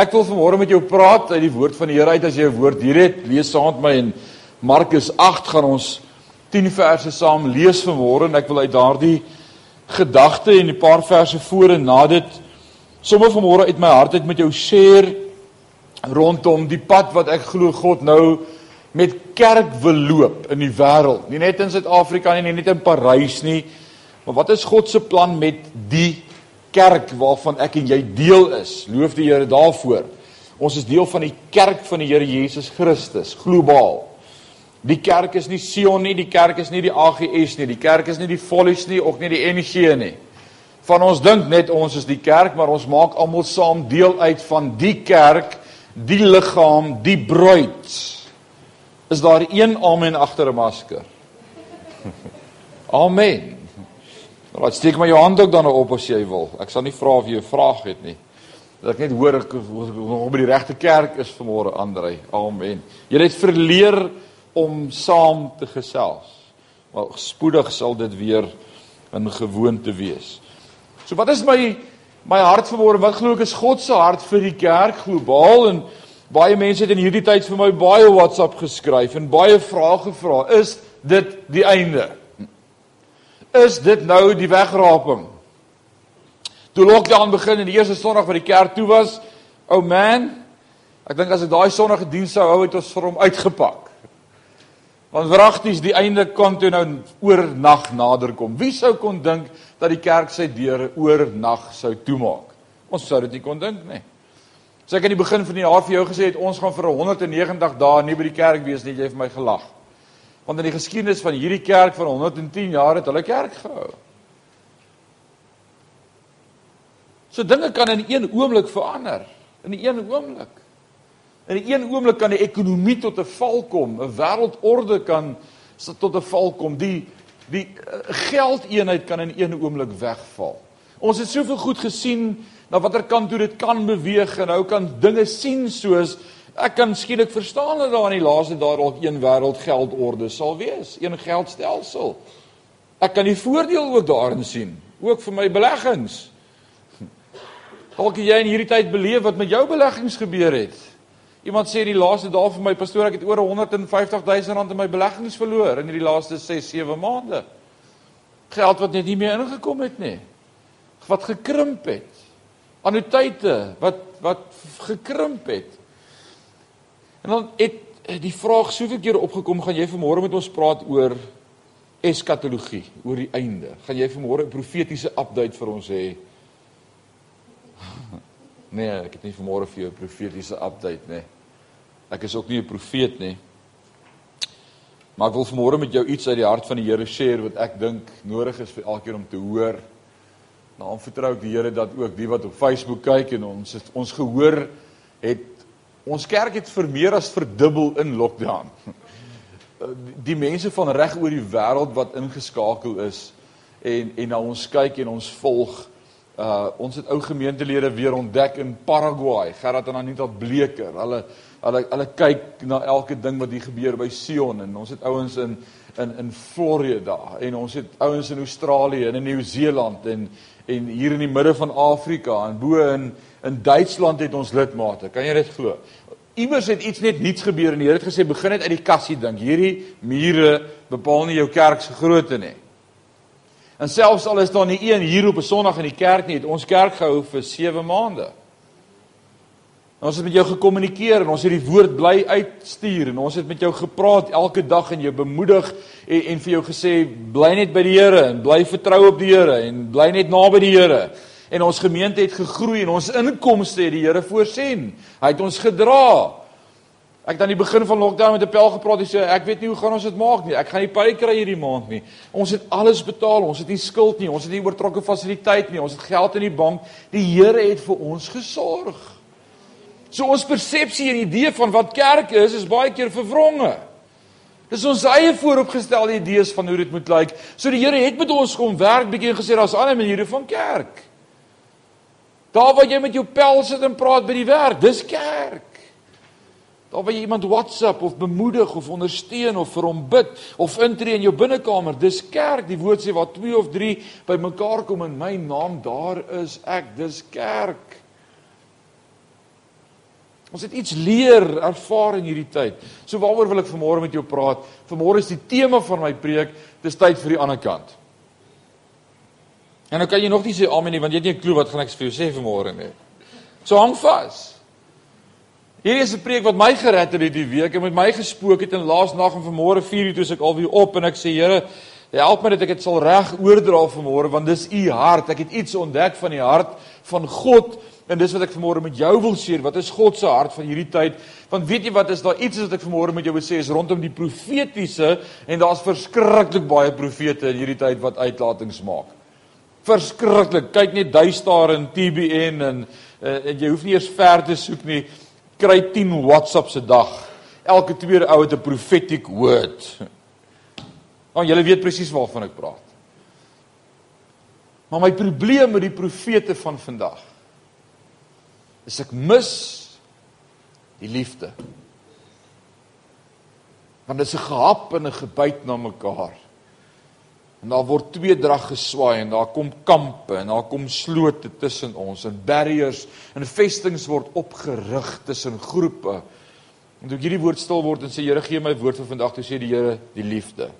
Ek wil vanmôre met jou praat uit die woord van die Here uit as jy 'n woord hier het. Lees saam met my in Markus 8 gaan ons 10 verse saam lees vanmôre en ek wil uit daardie gedagte en 'n paar verse voor en na dit sommer vanmôre uit my hart uit met jou share rondom die pad wat ek glo God nou met kerk wil loop in die wêreld. Nie net in Suid-Afrika nie, nie net in Parys nie, maar wat is God se plan met die kerk waarvan ek en jy deel is. Loof die Here daarvoor. Ons is deel van die kerk van die Here Jesus Christus, globaal. Die kerk is nie Sion nie, die kerk is nie die AGS nie, die kerk is nie die Follies nie, ook nie die NG nie. Van ons dink net ons is die kerk, maar ons maak almal saam deel uit van die kerk, die liggaam, die bruid. Is daar een amen agter 'n masker? Amen. Laat steek maar jou hand ook dan op as jy wil. Ek sal nie vra of jy 'n vraag het nie. Dat ek net hoor ek op die regte kerk is vanmôre Andrei. Amen. Jy het verleer om saam te gesels. Maar spoedig sal dit weer 'n gewoonte wees. So wat is my my hart vanmôre? Wat glo ek is God se hart vir die kerk globaal en baie mense het in hierdie tyd vir my baie WhatsApp geskryf en baie vrae gevra. Is dit die einde? Is dit nou die wegraping. Toe lockdown begin en die eerste Sondag wat die kerk toe was, ou oh man, ek dink as ek daai Sondag gediens sou hou het ons vir hom uitgepak. Want wragties die einde kon toe nou oornag nader kom. Wie sou kon dink dat die kerk sy deure oornag sou toemaak? Ons sou dit nie kon dink nie. So ek aan die begin van die jaar vir jou gesê het ons gaan vir 190 dae nie by die kerk wees nie, jy het vir my gelag. Want in die geskiedenis van hierdie kerk van 110 jaar het hulle kerk gehou. So dinge kan in een oomblik verander, in een oomblik. In een oomblik kan die ekonomie tot 'n val kom, 'n wêreldorde kan tot 'n val kom. Die die eh, geldeenheid kan in een oomblik wegval. Ons het soveel goed gesien na watter kant toe dit kan beweeg en nou kan dinge sien soos Ek kan skielik verstaan dat daar in die laaste dae dalk een wêreld geldorde sal wees, een geldstelsel. Ek kan die voordeel ook daarin sien, ook vir my beleggings. Dalk jy in hierdie tyd beleef wat met jou beleggings gebeur het. Iemand sê die laaste dae vir my pastoor ek het oor 150 000 rand in my beleggings verloor in hierdie laaste 6 7 maande. Geld wat net nie meer ingekom het nie. Wat gekrimp het. Annuïteite wat wat gekrimp het. En dan het die vraag soveel keer opgekom, gaan jy vanmôre met ons praat oor eskatologie, oor die einde. Gaan jy vanmôre 'n profetiese update vir ons hê? Nee, ek het nie vanmôre vir jou 'n profetiese update nie. Ek is ook nie 'n profeet nie. Maar ek wil vanmôre met jou iets uit die hart van die Here share wat ek dink nodig is vir elkeen om te hoor. Nou vertrou ek die Here dat ook die wat op Facebook kyk en ons het, ons gehoor het Ons kerk het vir meer as verdubbel in lockdown. Die mense van reg oor die wêreld wat ingeskakel is en en na ons kyk en ons volg. Uh ons het ou gemeentelede weer ontdek in Paraguay, Gerard en Anita Bleker. Hulle hulle hulle kyk na elke ding wat hier gebeur by Sion en ons het ouens in in in Florida en ons het ouens in Australië en in Nieu-Seeland en en hier in die midde van Afrika en bo in In Duitsland het ons lidmate. Kan jy dit glo? Iewers het iets net niets gebeur en die Here het gesê begin net uit die kassie dink. Hierdie mure bepaal nie jou kerk se grootte nie. En selfs al is daar nie een hier op 'n Sondag in die kerk nie, het ons kerk gehou vir 7 maande. En ons het met jou gekommunikeer en ons het die woord bly uitstuur en ons het met jou gepraat elke dag en jou bemoedig en, en vir jou gesê bly net by die Here en bly vertrou op die Here en bly net naby die Here en ons gemeente het gegroei en ons inkomste het die Here voorsien. Hy het ons gedra. Ek het aan die begin van lockdown met 'n pel gepraat en sê ek weet nie hoe gaan ons dit maak nie. Ek gaan nie pay kry hierdie maand nie. Ons het alles betaal. Ons het nie skuld nie. Ons het nie oortrokke fasiliteit nie. Ons het geld in die bank. Die Here het vir ons gesorg. So ons persepsie en idee van wat kerk is is baie keer vervronge. Dis ons eie vooropgestelde idees van hoe dit moet lyk. So die Here het met ons kom werk bietjie gesê daar's ander maniere van kerk. Daar waar jy met jou pel sit en praat by die werk, dis kerk. Daar waar jy iemand WhatsApp of bemoedig of ondersteun of vir hom bid of intree in jou binnekamer, dis kerk. Die woord sê waar twee of drie bymekaar kom in my naam, daar is ek. Dis kerk. Ons het iets leer, ervaar in hierdie tyd. So waaroor wil ek vanmôre met jou praat? Vanmôre is die tema van my preek, dis tyd vir die ander kant. En nou kan jy nog nie sê amen nie want jy het nie 'n klou wat gaan ek vir jou sê vanmôre nie. So hang vas. Hierdie is 'n preek wat my gered het hierdie week en met my gespook het in laas nag en vanmôre 4:00 toe ek alweer op en ek sê Here, help my dat ek dit sal reg oordra vanmôre want dis u hart. Ek het iets ontdek van die hart van God en dis wat ek vanmôre met jou wil sê. Wat is God se hart van hierdie tyd? Want weet jy wat is daar iets wat ek vanmôre met jou wil sê is rondom die profetiese en daar's verskriklik baie profete in hierdie tyd wat uitlatings maak. Verskriklik. Kyk net Duistar en TBN en uh, en jy hoef nie eers ver te soek nie kry 10 WhatsApps se dag. Elke tweede ou het 'n prophetic word. Want julle weet presies waarvan ek praat. Maar my probleem met die profete van vandag is ek mis die liefde. Want dit is 'n gehap en 'n gebyt na mekaar. En daar word twee drag geswaai en daar kom kampe en daar kom slote tussen ons en barriers en vestings word opgerig tussen groepe. En toe hierdie woord stil word en sê Here gee my woord vir vandag, toe sê die Here die liefde.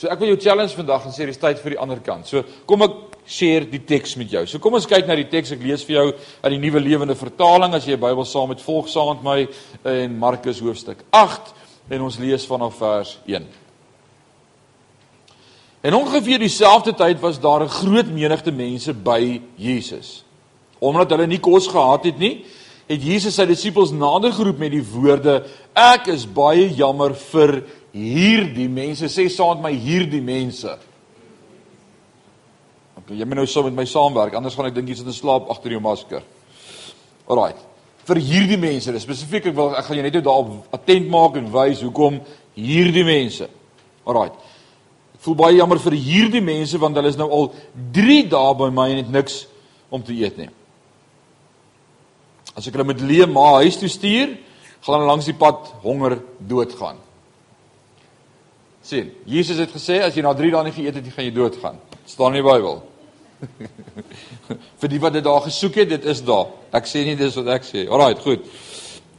So ek wil jou challenge vandag en sê dis tyd vir die ander kant. So kom ek share die teks met jou. So kom ons kyk na die teks. Ek lees vir jou uit die Nuwe Lewende Vertaling as jy 'n Bybel saam met volg saam met my in Markus hoofstuk 8 en ons lees vanaf vers 1. En ongeveer dieselfde tyd was daar 'n groot menigte mense by Jesus. Omdat hulle nie kos gehad het nie, het Jesus sy disippels nader geroep met die woorde: "Ek is baie jammer vir hierdie mense. Sê saam met my hierdie mense." Okay, jy moet nou saam met my saamwerk, anders gaan ek dink jy sit in slaap agter jou masker. Alraai. Vir hierdie mense, spesifiek ek wil ek gaan jou net nou daarop attent maak en wys hoekom hierdie mense. Alraai voel baie jammer vir hierdie mense want hulle is nou al 3 dae by my en het niks om te eet nie. As ek hulle met leë ma huis toe stuur, gaan hulle langs die pad honger doodgaan. Sien, Jesus het gesê as jy na 3 dae nie geëet het nie, gaan jy doodgaan. staan in die Bybel. vir die wat dit daar gesoek het, dit is daar. Ek sê nie dis wat ek sê. Alraai, goed.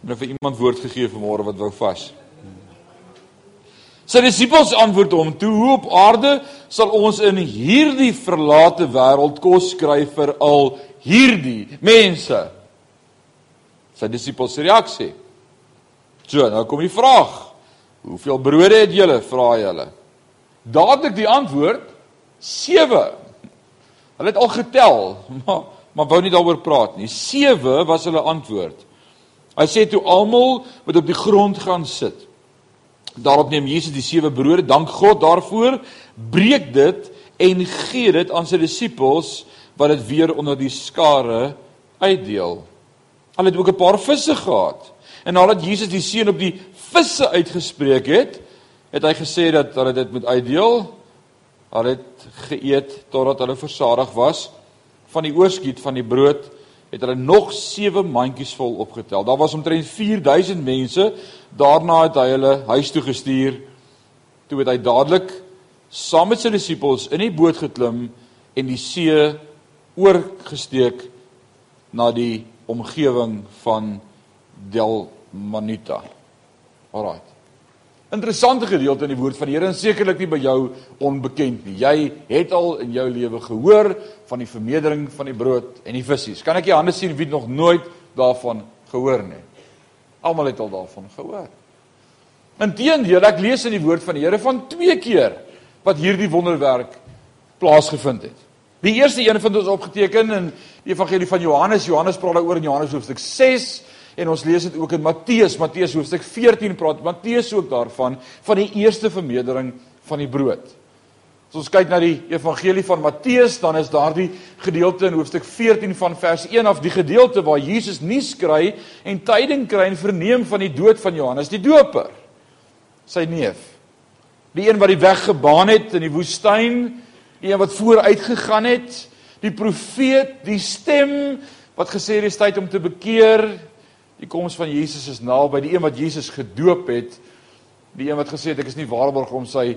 Nou vir iemand woord gegee vanmôre wat wou vas. Sy disippels antwoord hom: "Toe hoe op aarde sal ons in hierdie verlate wêreld kos kry vir al hierdie mense?" Sy disippels reaksie. So, nou kom die vraag: "Hoeveel brode het julle?" vra hy hulle. Dadelik die antwoord: 7. Hulle het al getel, maar maar wou nie daaroor praat nie. 7 was hulle antwoord. Hy sê toe almal wat op die grond gaan sit. Daarop neem Jesus die sewe brode, dank God daarvoor, breek dit en gee dit aan sy disippels wat dit weer onder die skare uitdeel. Hulle het ook 'n paar visse gehad. En nadat Jesus die seën op die visse uitgespreek het, het hy gesê dat hulle dit moet uitdeel. Hulle het geëet totdat hulle versadig was van die oorskiet van die brood het hulle nog 7 mandjies vol opgetel. Daar was omtrent 4000 mense. Daarna het hy hulle huis toe gestuur. Toe het hy dadelik saam met sy disippels in die boot geklim en die see oorgesteek na die omgewing van Dalmanuta. Alraai. Interessante gedeelte in die woord van die Here en sekerlik nie by jou onbekend nie. Jy het al in jou lewe gehoor van die vermeerdering van die brood en die visse. Kan ek jou hande sien wie nog nooit daarvan gehoor nie? Almal het al daarvan gehoor. Inteendeel, ek lees in die woord van die Here van twee keer wat hierdie wonderwerk plaasgevind het. Die eerste een vind ons opgeteken in die evangelie van Johannes. Johannes praat daaroor in Johannes hoofstuk 6 en ons lees dit ook in Matteus, Matteus hoofstuk 14 praat Matteus ook daarvan van die eerste vermeerdering van die brood. As ons kyk na die evangelie van Matteus, dan is daardie gedeelte in hoofstuk 14 van vers 1 af die gedeelte waar Jesus nuus kry en tyding kry en verneem van die dood van Johannes die Doper, sy neef. Die een wat die weg gebaan het in die woestyn, die een wat vooruit gegaan het, die profeet, die stem wat gesê het dis tyd om te bekeer, Die koms van Jesus is naby, die een wat Jesus gedoop het, die een wat gesê het ek is nie waarborg om sy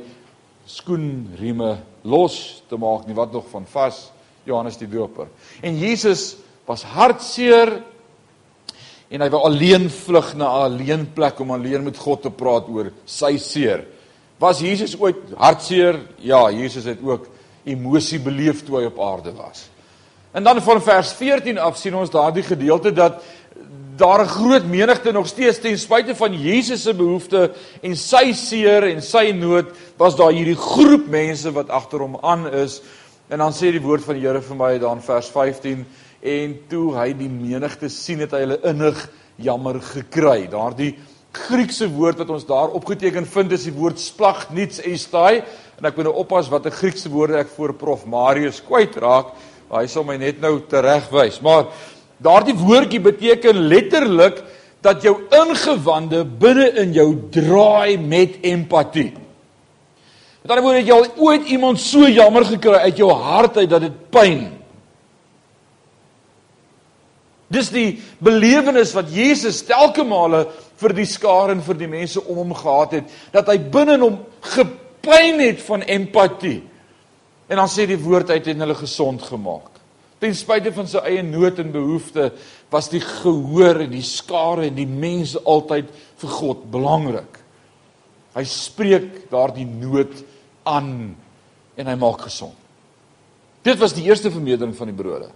skoenrieme los te maak nie, wat nog van vas Johannes die Doper. En Jesus was hartseer en hy wou alleen vlug na 'n alleen plek om alleen met God te praat oor sy seer. Was Jesus ooit hartseer? Ja, Jesus het ook emosie beleef toe hy op aarde was. En dan van vers 14 af sien ons daardie gedeelte dat daar 'n groot menigte nog steeds ten spyte van Jesus se behoeftes en sy seer en sy nood was daar hierdie groep mense wat agter hom aan is. En dan sê die woord van die Here vir my daar in vers 15 en toe hy die menigte sien het hy hulle innig jammer gekry. Daardie Griekse woord wat ons daar opgeteken vind is die woord splagniets estai en ek moet nou oppas wat 'n Griekse woorde ek voor prof Marius kwyt raak. Hy sal my net nou teregwys. Maar daardie woordjie beteken letterlik dat jou ingewande binne in jou draai met empatie. Met ander woorde, het jy al ooit iemand so jammer gekry uit jou hart uit dat dit pyn? Dis die belewenis wat Jesus telke male vir die skare en vir die mense om hom gehad het, dat hy binne hom gepyn het van empatie. En dan sê die woord uit en hulle gesond gemaak. Ten spyte van sy eie nood en behoefte was die gehoor en die skare en die mense altyd vir God belangrik. Hy spreek daardie nood aan en hy maak gesond. Dit was die eerste vermeerdering van die brode.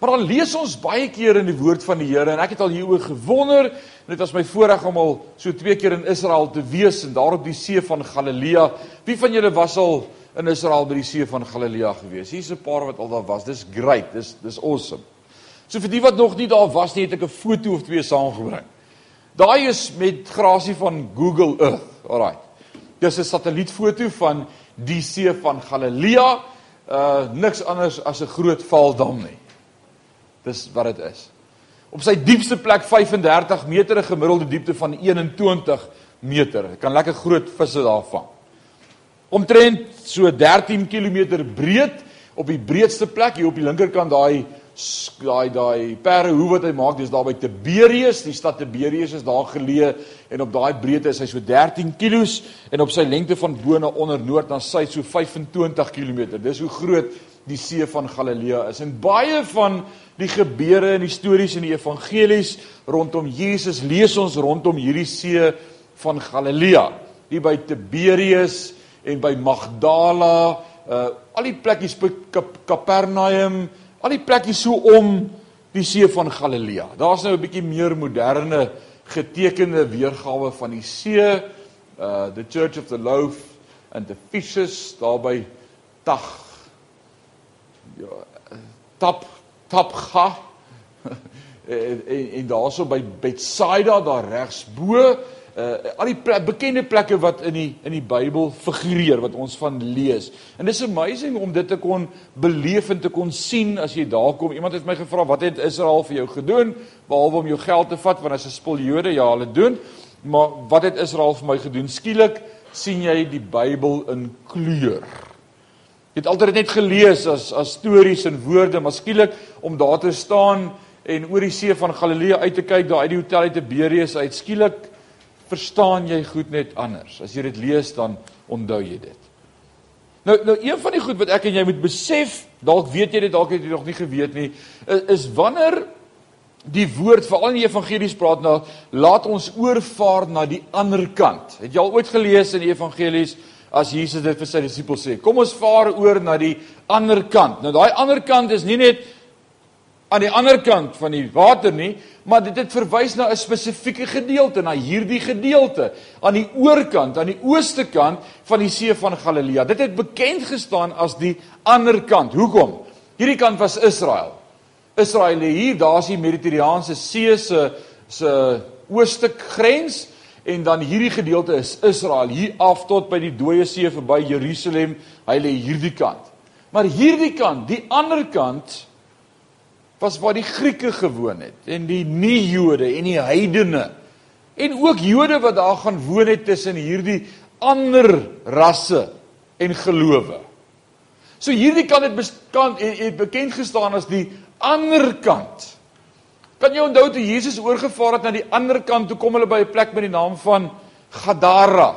Maar dan lees ons baie keer in die woord van die Here en ek het al hieroor gewonder. Dit was my voorreg om al so twee keer in Israel te wees en daar op die see van Galilea. Wie van julle was al in Israel by die see van Galilea gewees. Hier's 'n paar wat al daar was. Dis great. Dis dis awesome. So vir die wat nog nie daar was nie, het ek 'n foto of twee saamgebring. Daai is met grasie van Google Earth. Alraai. Dis 'n satellietfoto van die see van Galilea. Uh niks anders as 'n groot valdam nie. Dis wat dit is. Op sy diepste plek 35 meter, 'n gemiddelde diepte van 21 meter. Jy kan lekker groot visse daar vang omtrent so 13 km breed op die breedste plek hier op die linkerkant daai daai daai perhoe wat hy maak dis daar by Tiberius die stad Tiberius is daar geleë en op daai breedte is hy so 13 km en op sy lengte van bo na onder noord na suid so 25 km dis hoe groot die see van Galilea is. En baie van die gebeure en die stories in die evangelies rondom Jesus lees ons rondom hierdie see van Galilea. Hier by Tiberius en by Magdala, uh al die plekkies by Kapernaum, al die plekkies so om die see van Galilea. Daar's nou 'n bietjie meer moderne getekende weergawe van die see, uh the Church of the Loaf and the Fishes daar by Tag ja Tap Tapga en en, en daarso by Bethsaida daar regs bo uh al die plek, bekende plekke wat in die in die Bybel figureer wat ons van lees. En dis amazing om dit te kon beleef en te kon sien as jy daar kom. Iemand het my gevra wat het Israel vir jou gedoen behalwe om jou geld te vat want as 'n spul Jode ja, hulle doen. Maar wat het Israel vir my gedoen? Skielik sien jy die Bybel in kleur. Jy het altyd net gelees as as stories en woorde, maar skielik om daar te staan en oor die see van Galilea uit te kyk daar uit die hotel uit Tiberius uit skielik verstaan jy goed net anders. As jy dit lees dan onthou jy dit. Nou nou een van die goed wat ek en jy moet besef, dalk weet jy dit, dalk het jy nog nie geweet nie, is, is wanneer die woord veral in die evangelies praat nou, laat ons oorvaar na die ander kant. Het jy al ooit gelees in die evangelies as Jesus dit vir sy disippels sê, kom ons vaar oor na die ander kant. Nou daai ander kant is nie net aan die ander kant van die water nie, maar dit het verwys na 'n spesifieke gedeelte, na hierdie gedeelte aan die oorkant, aan die ooste kant van die see van Galilea. Dit het bekend gestaan as die ander kant. Hoekom? Hierdie kant was Israel. Israel lê hier, daar's die Mediterrane See se se ooste grens en dan hierdie gedeelte is Israel hier af tot by die dooie see verby Jerusalem. Hy lê hierdie kant. Maar hierdie kant, die ander kant was waar die Grieke gewoon het en die nie-Jode en die heidene en ook Jode wat daar gaan woon het tussen hierdie ander rasse en gelowe. So hierdie kant het bekend het bekend gestaan as die ander kant. Kan jy onthou toe Jesus oorgevaar het na die ander kant, toe kom hulle by 'n plek met die naam van Gadara.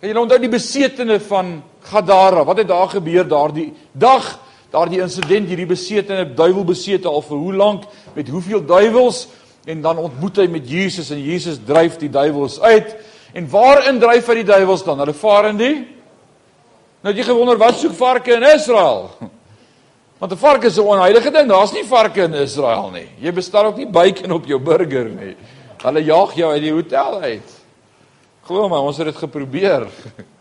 Kan jy onthou die besetene van Gadara? Wat het daar gebeur daardie dag? Daardie insident hierdie besetene duiwel besete al vir hoe lank met hoeveel duiwels en dan ontmoet hy met Jesus en Jesus dryf die duiwels uit. En waarin dryf hy die duiwels dan? Hulle vaar in die Nou jy gewonder wat soek varke in Israel? Want 'n vark is 'n onheilige ding. Daar's nie varke in Israel nie. Jy bestel ook nie bacon op jou burger nie. Hulle jaag jou uit die hotel uit. Glo my, ons het dit geprobeer.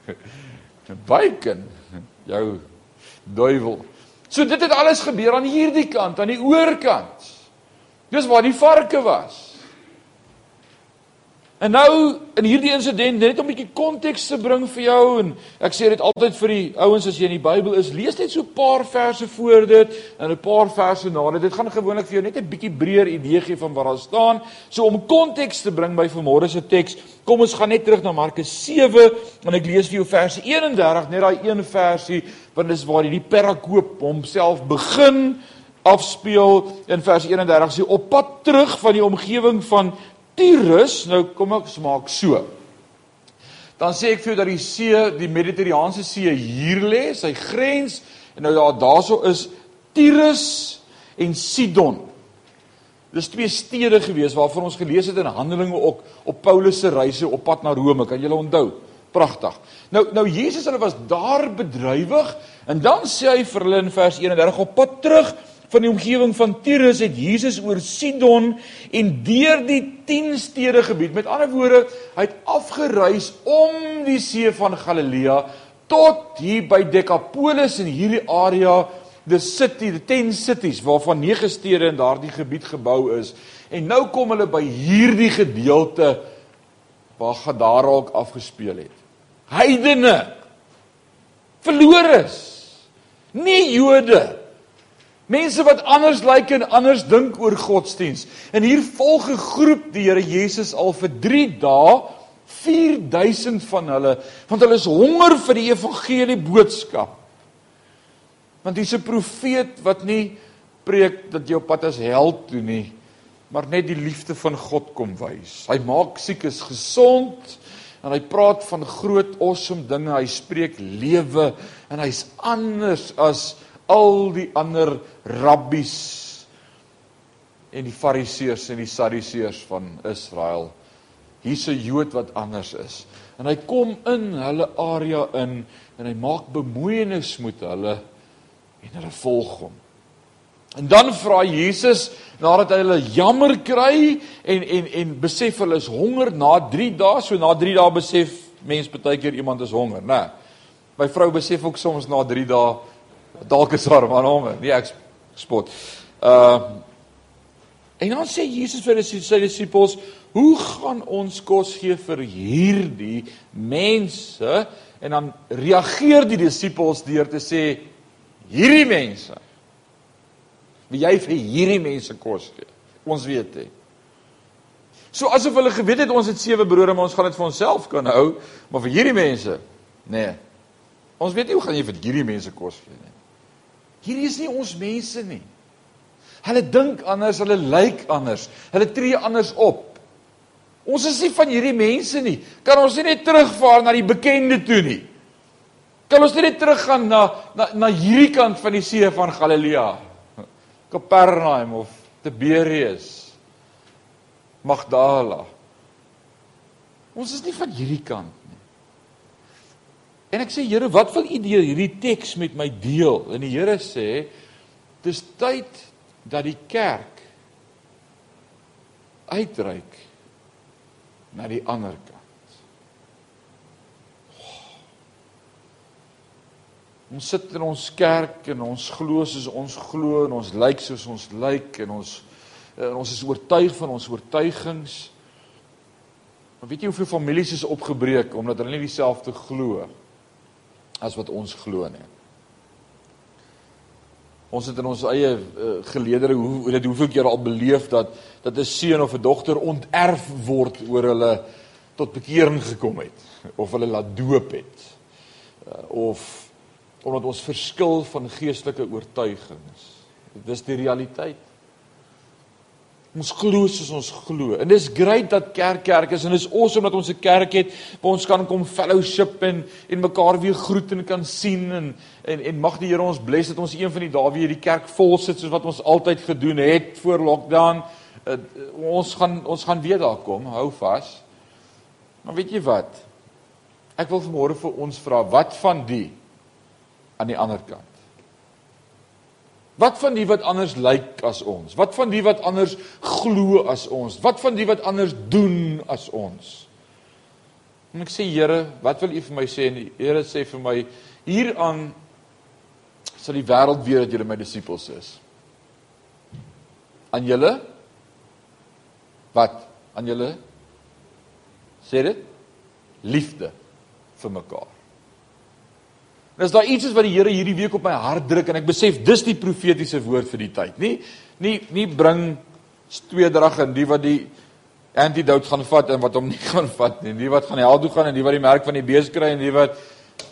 bacon. Jou duiwel. So dit het alles gebeur aan hierdie kant, aan die oorkant. Dis waar die varke was. En nou in hierdie insident net om 'n bietjie konteks te bring vir jou en ek sê dit altyd vir die ouens as jy in die Bybel is, lees net so 'n paar verse voor dit en 'n paar verse na dit. Dit gaan gewoonlik vir jou net 'n bietjie breër idee gee van waar daar staan. So om konteks te bring by vanmôre se teks, kom ons gaan net terug na Markus 7 en ek lees vir jou verse 31, net daai een versie want dis waar hierdie perakoop homself begin afspeel in vers 31 sê op pad terug van die omgewing van Tyrus, nou kom ek smaak so. Dan sê ek vir jou dat die see, die Mediterrane See hier lê, sy grens en nou daar daarso is Tyrus en Sidon. Dis twee stede gewees waarvan ons gelees het in Handelinge ook op Paulus se reise op pad na Rome. Kan julle onthou? Pragtig. Nou nou Jesus hulle was daar bedrywig en dan sê hy vir hulle in vers 31 op pad terug van die omgewing van Tyrus het Jesus oor Sidon en deur die 10 stede gebied. Met ander woorde, hy het afgereis om die see van Galilea tot hier by Decapolis in hierdie area, the city, the 10 cities waarvan 9 stede in daardie gebied gebou is. En nou kom hulle by hierdie gedeelte waar Gadara ook afgespeel het. Heidene verlores. Nie Jode Mense wat anders lyk like en anders dink oor godsdiens. En hier volg 'n groep die Here Jesus al vir 3 dae 4000 van hulle, want hulle is honger vir die evangelie boodskap. Want hy's 'n profeet wat nie preek dat jy op pad as held toe nie, maar net die liefde van God kom wys. Hy maak siekes gesond en hy praat van groot awesome dinge. Hy spreek lewe en hy's anders as al die ander rabbies en die fariseërs en die sadiseërs van Israel. Hier's 'n Jood wat anders is. En hy kom in hulle area in en hy maak bemoeienis met hulle en hulle volg hom. En dan vra Jesus nadat hy hulle jammer kry en en en besef hulle is honger na 3 dae, so na 3 dae besef mens baie keer iemand is honger, né? My vrou besef ook soms na 3 dae dalk is haar man honger. Nee, ek spot. Uh En dan sê Jesus vir sy disippels, "Hoe gaan ons kos gee vir hierdie mense?" En dan reageer die disippels deur te sê, "Hierdie mense. Wie jy vir hierdie mense kos gee. Ons weet dit." So asof hulle geweet het ons het sewe brode, maar ons gaan dit vir onsself kan hou, maar vir hierdie mense, nee. Ons weet nie hoe gaan jy vir hierdie mense kos gee nie. Hierdie is nie ons mense nie. Hulle dink anders, hulle lyk anders, hulle tree anders op. Ons is nie van hierdie mense nie. Kan ons nie net terugvaar na die bekende toe nie? Kan ons nie net teruggaan na na na hierdie kant van die see van Galilea? Kapernaum of Tiberius? Magdala. Ons is nie van hierdie kant En ek sê Here, wat wil U deur hierdie teks met my deel? En die Here sê dis tyd dat die kerk uitreik na die ander kant. Ons sit in ons kerk en ons glo soos ons glo en ons lyk soos ons lyk en ons en ons is oortuig van ons oortuigings. Maar weet jy hoeveel families is opgebreek omdat hulle nie dieselfde glo nie? As wat ons glo nie. Ons het in ons eie uh, geleedere hoe dit hoeveel keer al beleef dat dat 'n seun of 'n dogter onterf word oor hulle tot bekering gekom het of hulle laat doop het. Uh, of omdat ons verskil van geestelike oortuigings. Dis die realiteit. Ons glo soos ons glo. En dis great dat kerk kerk is en dis awesome dat ons 'n kerk het waar ons kan kom fellowship en en mekaar weer groet en kan sien en en en mag die Here ons bless dat ons een van die dae weer die kerk vol sit soos wat ons altyd gedoen het voor lockdown uh, ons gaan ons gaan weer daar kom, hou vas. Maar weet jy wat? Ek wil vanmôre vir ons vra, wat van die aan die ander kant? Wat van die wat anders lyk as ons? Wat van die wat anders glo as ons? Wat van die wat anders doen as ons? En ek sê Here, wat wil U vir my sê? En die Here sê vir my hieraan sal die wêreld weet dat julle my disippels is. Aan julle wat? Aan julle sê dit liefde vir mekaar. En as daar iets is wat die Here hierdie week op my hart druk en ek besef dis die profetiese woord vir die tyd. Nie nie nie bring tweedrag en die wat die antidote gaan vat en wat hom nie gaan vat nie. Die wat gaan hel toe gaan en die wat die merk van die bees kry en die wat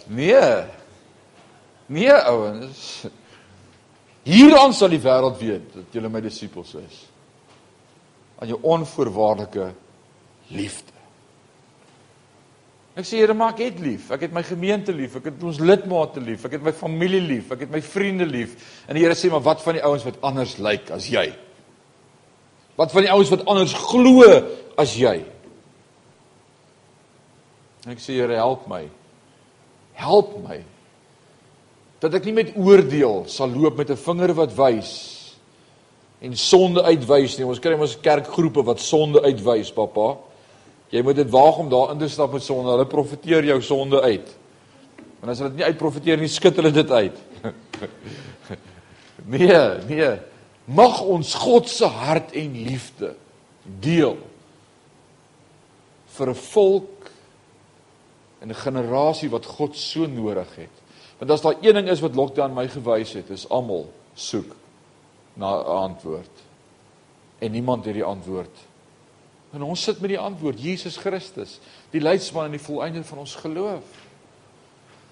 nee. Nee ouens. Hieraan sal die wêreld weet dat julle my disippels is. Aan jou onvoorwaardelike liefde. Ek sê Here, maak dit lief. Ek het my gemeente lief, ek het ons lidmate lief, ek het my familie lief, ek het my vriende lief. En die Here sê, "Maar wat van die ouens wat anders lyk as jy?" Wat van die ouens wat anders glo as jy? En ek sê Here, help my. Help my. Dat ek nie met oordeel sal loop met 'n vinger wat wys en sonde uitwys nie. Ons kry mos kerkgroepe wat sonde uitwys, pappa. Jy moet dit waag om daar in te stap met sonde. Hulle profeteer jou sonde uit. En as hulle dit nie uitprofeteer nie, skud hulle dit uit. nee, nee mag ons God se hart en liefde deel vir 'n volk en 'n generasie wat God so nodig het. Want as daar een ding is wat lockdown my gewys het, is almal soek na 'n antwoord. En niemand het die antwoord. En ons sit met die antwoord, Jesus Christus, die leidsman en die volëinder van ons geloof.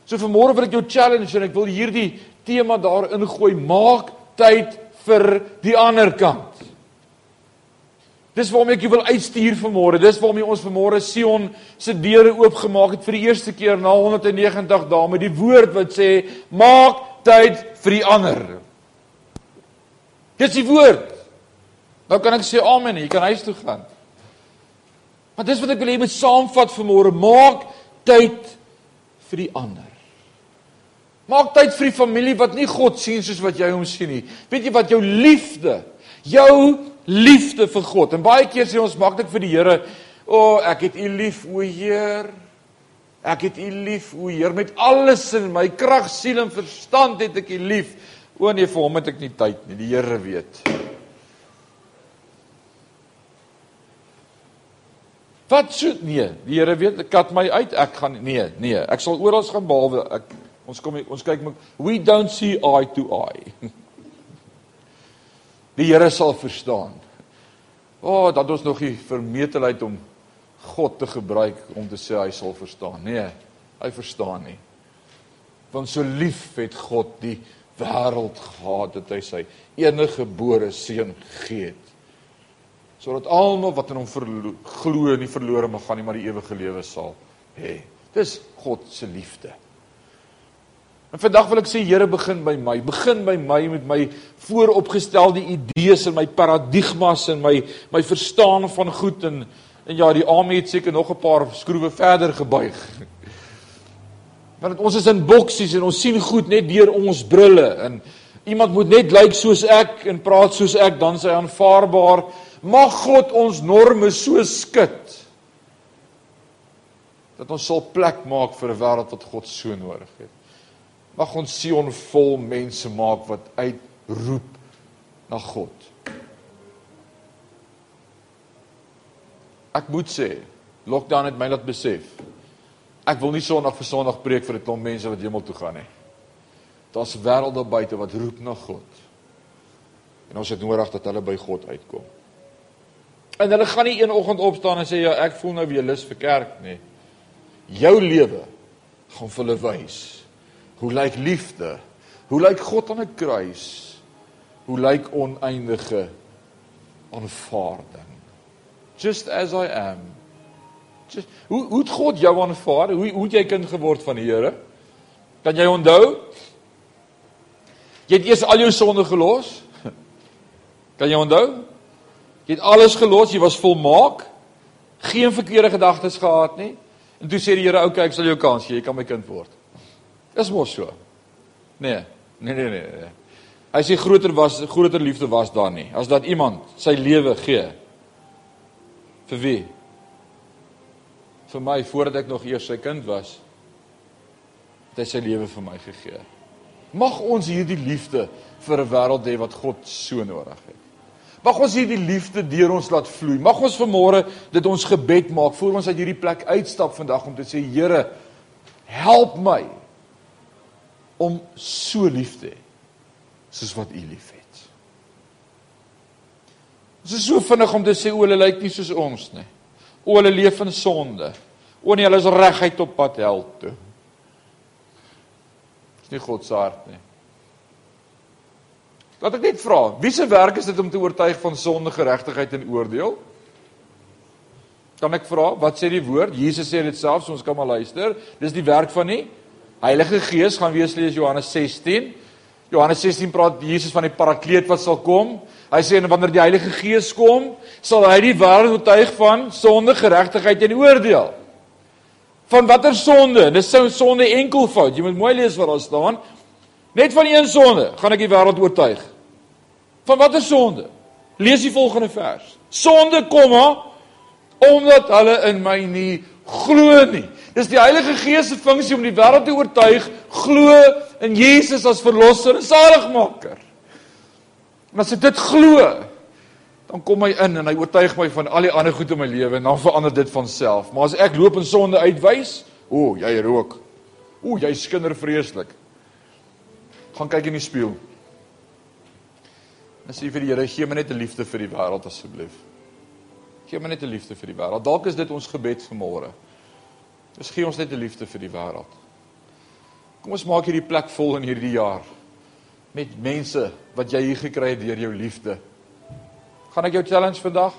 So vanmôre wil ek jou challenge en ek wil hierdie tema daarin gooi, maak tyd vir die ander kant. Dis waarom ek jou wil uitstuur vanmôre. Dis waarom ons vanmôre Sion se deure oopgemaak het vir die eerste keer na 190 dae met die woord wat sê maak tyd vir die ander. Dis die woord. Nou kan ek sê amen, jy kan huis toe gaan. Maar dis wat ek wil hê moet saamvat vanmôre, maak tyd vir die ander. Maak tyd vir die familie wat nie God sien soos wat jy hom sien nie. Weet jy wat jou liefde, jou liefde vir God. En baie keer sê ons maak dit vir die Here, o, oh, ek het U lief, o Heer. Ek het U lief, o Heer, met alles in my krag, siel en verstand het ek U lief. O nee, vir hom het ek nie tyd nie. Die Here weet. Wat so nee, die Here weet, ek kat my uit. Ek gaan nee, nee, ek sal oral gaan behalwe ek Ons kom ons kyk we don't see eye to eye. Die Here sal verstaan. O, oh, dat ons nog nie vermetelheid om God te gebruik om te sê hy sal verstaan. Nee, hy verstaan nie. Want so lief het God die wêreld gehad dat hy sy enige gebore seun gegee het. Sodat almal wat in hom glo nie verlore mag gaan nie, maar die ewige lewe sal hê. Dis God se liefde. En vandag wil ek sê Here begin by my. Begin by my met my vooropgestelde idees en my paradigmas en my my verstaan van goed en en ja, die Ame het seker nog 'n paar skroewe verder gebuig. Want ons is in boksies en ons sien goed net deur ons brille en iemand moet net lyk soos ek en praat soos ek dan sy aanvaarbaar. Mag God ons norme so skud dat ons sal plek maak vir 'n wêreld wat God so nodig het. Mag ons Sion vol mense maak wat uitroep na God. Ek moet sê, lockdown het my laat besef. Ek wil nie Sondag vir Sondag preek vir 'n klomp mense wat hemel toe gaan nie. Daar's wêrelde buite wat roep na God. En ons het nodig dat hulle by God uitkom. En hulle gaan nie een oggend opstaan en sê ja, ek voel nou weer lus vir kerk nie. Jou lewe gaan vir hulle wys Hoe lyk liefde? Hoe lyk God aan 'n kruis? Hoe lyk oneindige aanvaarding? Just as I am. Just hoe hoe het God jou aanvaar? Hoe hoe het jy kind geword van die Here? Kan jy onthou? Jy het eers al jou sonde gelos. Kan jy onthou? Jy het alles gelos, jy was volmaak. Geen verkeerde gedagtes gehad nie. En toe sê die Here, "Oké, okay, ek sal jou kans gee, jy kan my kind word." Dis mos so. Nee, nee, nee, nee. nee. Hy sê groter was groter liefde was daar nie as dat iemand sy lewe gee. Vir wie? Vir my voordat ek nog eers sy kind was. Het hy sy lewe vir my gegee. Mag ons hierdie liefde vir 'n wêreld hê wat God so nodig het. Mag ons hierdie liefde deur ons laat vloei. Mag ons vanmôre dit ons gebed maak voor ons uit hierdie plek uitstap vandag om te sê Here, help my om so lief te hê soos wat U liefhet. Ons is so vinnig om te sê o, hulle lyk nie soos ons nie. O, hulle leef in sonde. O nee, hulle is reguit op pad hel toe. Dis nie God se hart nie. Laat ek net vra, wie se werk is dit om te oortuig van sonde, geregtigheid en oordeel? Kan ek vra, wat sê die woord? Jesus sê dit self, so ons kan maar luister. Dis die werk van die Heilige Gees, gaan wees lees Johannes 16. Johannes 16 praat Jesus van die Parakleet wat sal kom. Hy sê en wanneer die Heilige Gees kom, sal hy die wêreld oortuig van sonde, geregtigheid en oordeel. Van watter sonde? Dis sou sonde enkelvoud. Jy moet mooi lees wat daar staan. Net van een sonde gaan ek die wêreld oortuig. Van watter sonde? Lees die volgende vers. Sonde kom maar omdat hulle in my nie glo nie. Dis die Heilige Gees se funksie om die wêreld te oortuig glo in Jesus as verlosser en saligmaker. En as ek dit glo, dan kom hy in en hy oortuig my van al die ander goed in my lewe en dan verander dit van self. Maar as ek loop in sonde uitwys, o, jy rook. O, jy skinder vreeslik gaan kyk in die spieël. En sê vir die Here, gee my net 'n liefde vir die wêreld asseblief. Gee my net 'n liefde vir die wêreld. Dalk is dit ons gebed vir môre. Dis gee ons net 'n liefde vir die wêreld. Kom ons maak hierdie plek vol in hierdie jaar met mense wat jy hier gekry het deur jou liefde. Gaan ek jou challenge vandag?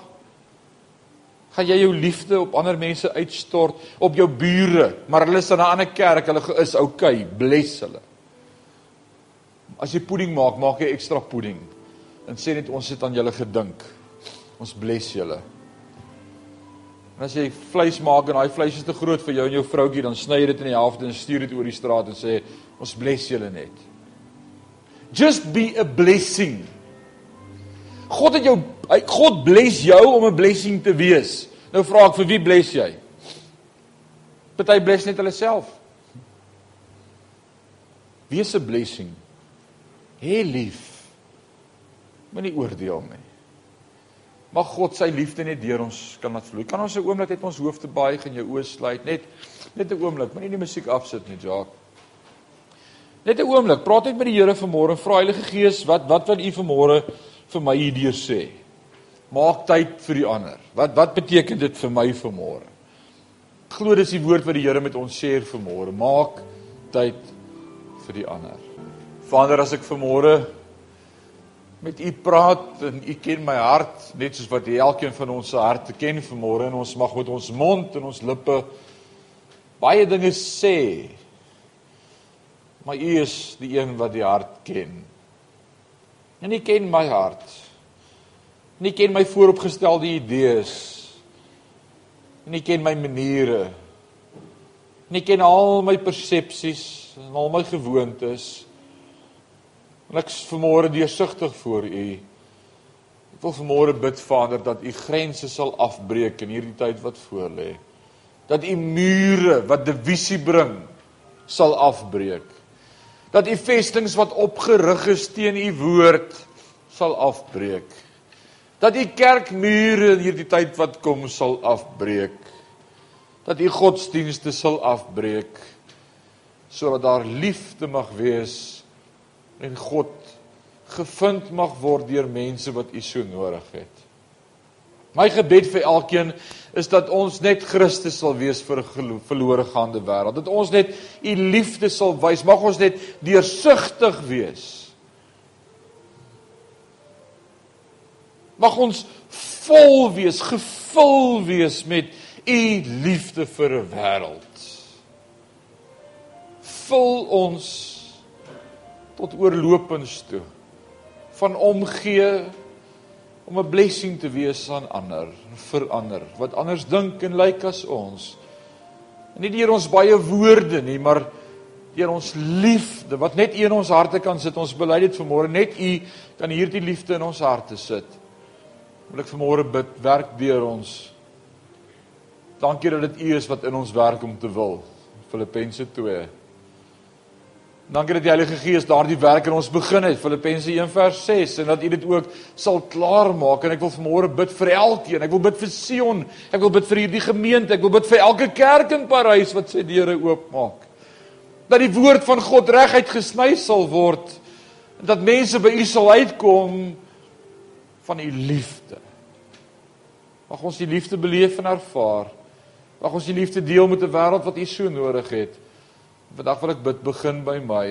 Gaan jy jou liefde op ander mense uitstort, op jou bure, maar hulle is in 'n ander kerk, hulle is okay, bless hulle. As jy pudding maak, maak jy ekstra pudding. En sê net ons het aan julle gedink. Ons bless julle. En as jy vleis maak en daai vleis is te groot vir jou en jou vroutjie, dan sny jy dit in die helfte en stuur dit oor die straat en sê ons bless julle net. Just be a blessing. God het jou God bless jou om 'n blessing te wees. Nou vra ek vir wie bless jy? Party bless net hulle self. Wees 'n blessing hê lief. Moenie oordeel nie. Mag God sy liefde net deur ons kan laat vloei. Kan ons 'n oomblik net ons hoofde buig en jou oë sluit? Net net 'n oomblik. Moenie die musiek afsit nie, Jacques. Net 'n oomblik. Praat net met die Here vanmôre. Vra Heilige Gees, wat wat wil U vanmôre vir my hierdeur sê? Maak tyd vir die ander. Wat wat beteken dit vir my vanmôre? Glo dis die woord wat die Here met ons sê vanmôre. Maak tyd vir die ander. Vader, as ek vanmôre met U praat en U ken my hart, net soos wat U elkeen van ons se harte ken vanmôre en ons mag met ons mond en ons lippe baie dinge sê. Maar U is die een wat die hart ken. En U ken my hart. En U ken my vooropgestelde idees. En U ken my maniere. En U ken al my persepsies en al my gewoontes. En ek is vanmôre deursigtig voor U. Ek wil vanmôre bid Vader dat U grense sal afbreek in hierdie tyd wat voorlê. Dat U mure wat divisie bring sal afbreek. Dat U vestings wat opgerig is teen U woord sal afbreek. Dat U kerkmure in hierdie tyd wat kom sal afbreek. Dat U godsdienste sal afbreek sodat daar liefde mag wees en God gevind mag word deur mense wat U so nodig het. My gebed vir elkeen is dat ons net Christus sal wees vir 'n verlore gaande wêreld. Dat ons net U liefde sal wys. Mag ons net deursigtig wees. Mag ons vol wees, gevul wees met U liefde vir 'n wêreld. Vul ons tot oorlopends toe van omgee om 'n blessing te wees aan ander, vir ander wat anders dink en lyk as ons. En nie deur ons baie woorde nie, maar deur ons liefde wat net in ons harte kan sit. Ons bely dit vanmôre net U kan hierdie liefde in ons harte sit. Wil ek vanmôre bid, werk deur ons. Dankie dat dit U is wat in ons werk om te wil. Filippense 2 Dankie dat die Heilige Gees daardie werk in ons begin het. Filippense 1:6 en dat U dit ook sal klaarmaak en ek wil vanmôre bid vir elkeen. Ek wil bid vir Sion. Ek wil bid vir hierdie gemeente. Ek wil bid vir elke kerk in Parys wat sy deure oopmaak. Dat die woord van God reguit gesny sal word en dat mense by U sal uitkom van U liefde. Mag ons die liefde beleef en ervaar. Mag ons die liefde deel met 'n wêreld wat U so nodig het. Vandag wil ek bid begin by my.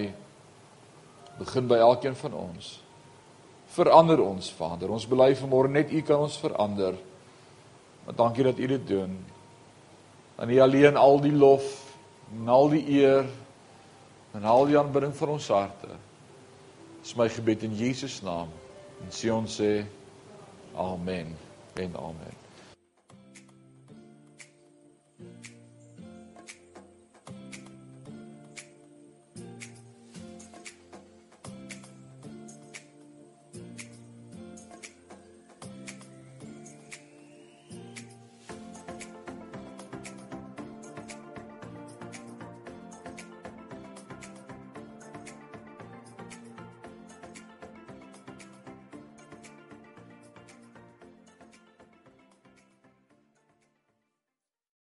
Begin by elkeen van ons. Verander ons, Vader. Ons bely vanmôre net U kan ons verander. Maar dankie dat U dit doen. Aan U alleen al die lof en al die eer en al die aanbidding van ons harte. Dis my gebed in Jesus naam. En sê ons sê amen en amen.